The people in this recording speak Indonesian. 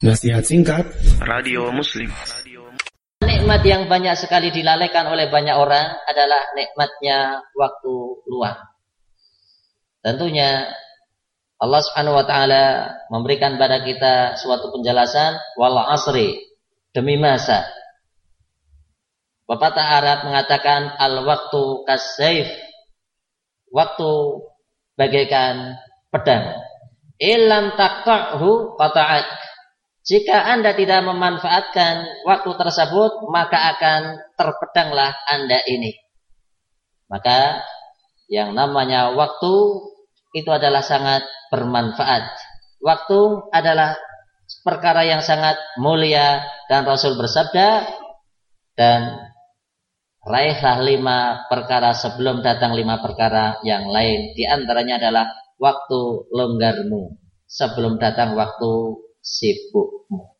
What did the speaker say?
Nasihat singkat Radio Muslim Nikmat yang banyak sekali dilalaikan oleh banyak orang adalah nikmatnya waktu luang. Tentunya Allah Subhanahu wa taala memberikan pada kita suatu penjelasan wal asri demi masa. Bapak Arab mengatakan al waktu kasaif. Waktu bagaikan pedang. Ilam taqta'hu qata'at jika Anda tidak memanfaatkan waktu tersebut, maka akan terpedanglah Anda ini. Maka yang namanya waktu itu adalah sangat bermanfaat. Waktu adalah perkara yang sangat mulia dan Rasul bersabda dan raihlah lima perkara sebelum datang lima perkara yang lain. Di antaranya adalah waktu longgarmu sebelum datang waktu sibukmu.